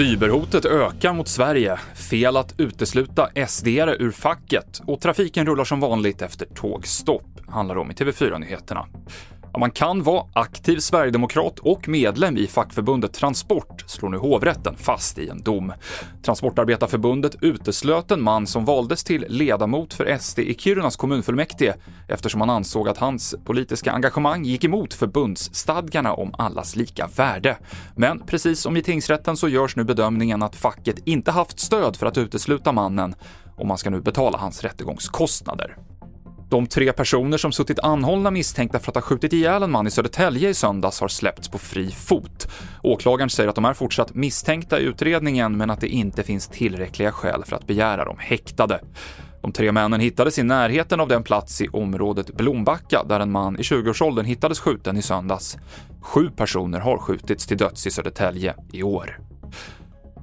Cyberhotet ökar mot Sverige, fel att utesluta sd ur facket och trafiken rullar som vanligt efter tågstopp, handlar om i TV4-nyheterna. Man kan vara aktiv sverigedemokrat och medlem i fackförbundet Transport, slår nu hovrätten fast i en dom. Transportarbetarförbundet uteslöt en man som valdes till ledamot för SD i Kirunas kommunfullmäktige eftersom han ansåg att hans politiska engagemang gick emot förbundsstadgarna om allas lika värde. Men precis som i tingsrätten så görs nu bedömningen att facket inte haft stöd för att utesluta mannen och man ska nu betala hans rättegångskostnader. De tre personer som suttit anhållna misstänkta för att ha skjutit ihjäl en man i Södertälje i söndags har släppts på fri fot. Åklagaren säger att de är fortsatt misstänkta i utredningen men att det inte finns tillräckliga skäl för att begära dem häktade. De tre männen hittades i närheten av den plats i området Blombacka där en man i 20-årsåldern hittades skjuten i söndags. Sju personer har skjutits till döds i Södertälje i år.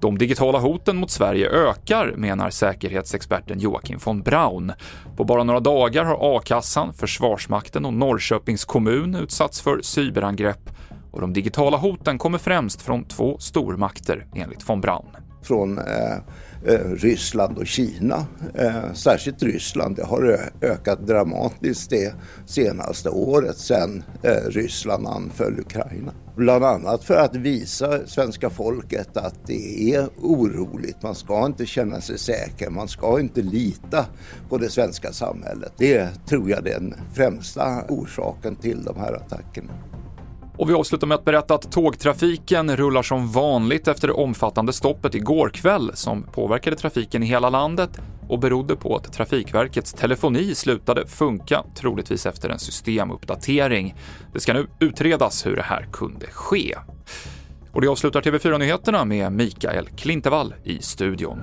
De digitala hoten mot Sverige ökar, menar säkerhetsexperten Joakim von Braun. På bara några dagar har a-kassan, Försvarsmakten och Norrköpings kommun utsatts för cyberangrepp och de digitala hoten kommer främst från två stormakter, enligt von Braun. Från eh, eh, Ryssland och Kina, eh, särskilt Ryssland. Det har ökat dramatiskt det senaste året sedan eh, Ryssland anföll Ukraina. Bland annat för att visa svenska folket att det är oroligt. Man ska inte känna sig säker. Man ska inte lita på det svenska samhället. Det tror jag är den främsta orsaken till de här attackerna. Och vi avslutar med att berätta att tågtrafiken rullar som vanligt efter det omfattande stoppet igår kväll som påverkade trafiken i hela landet och berodde på att Trafikverkets telefoni slutade funka, troligtvis efter en systemuppdatering. Det ska nu utredas hur det här kunde ske. Och det avslutar TV4-nyheterna med Mikael Klintevall i studion.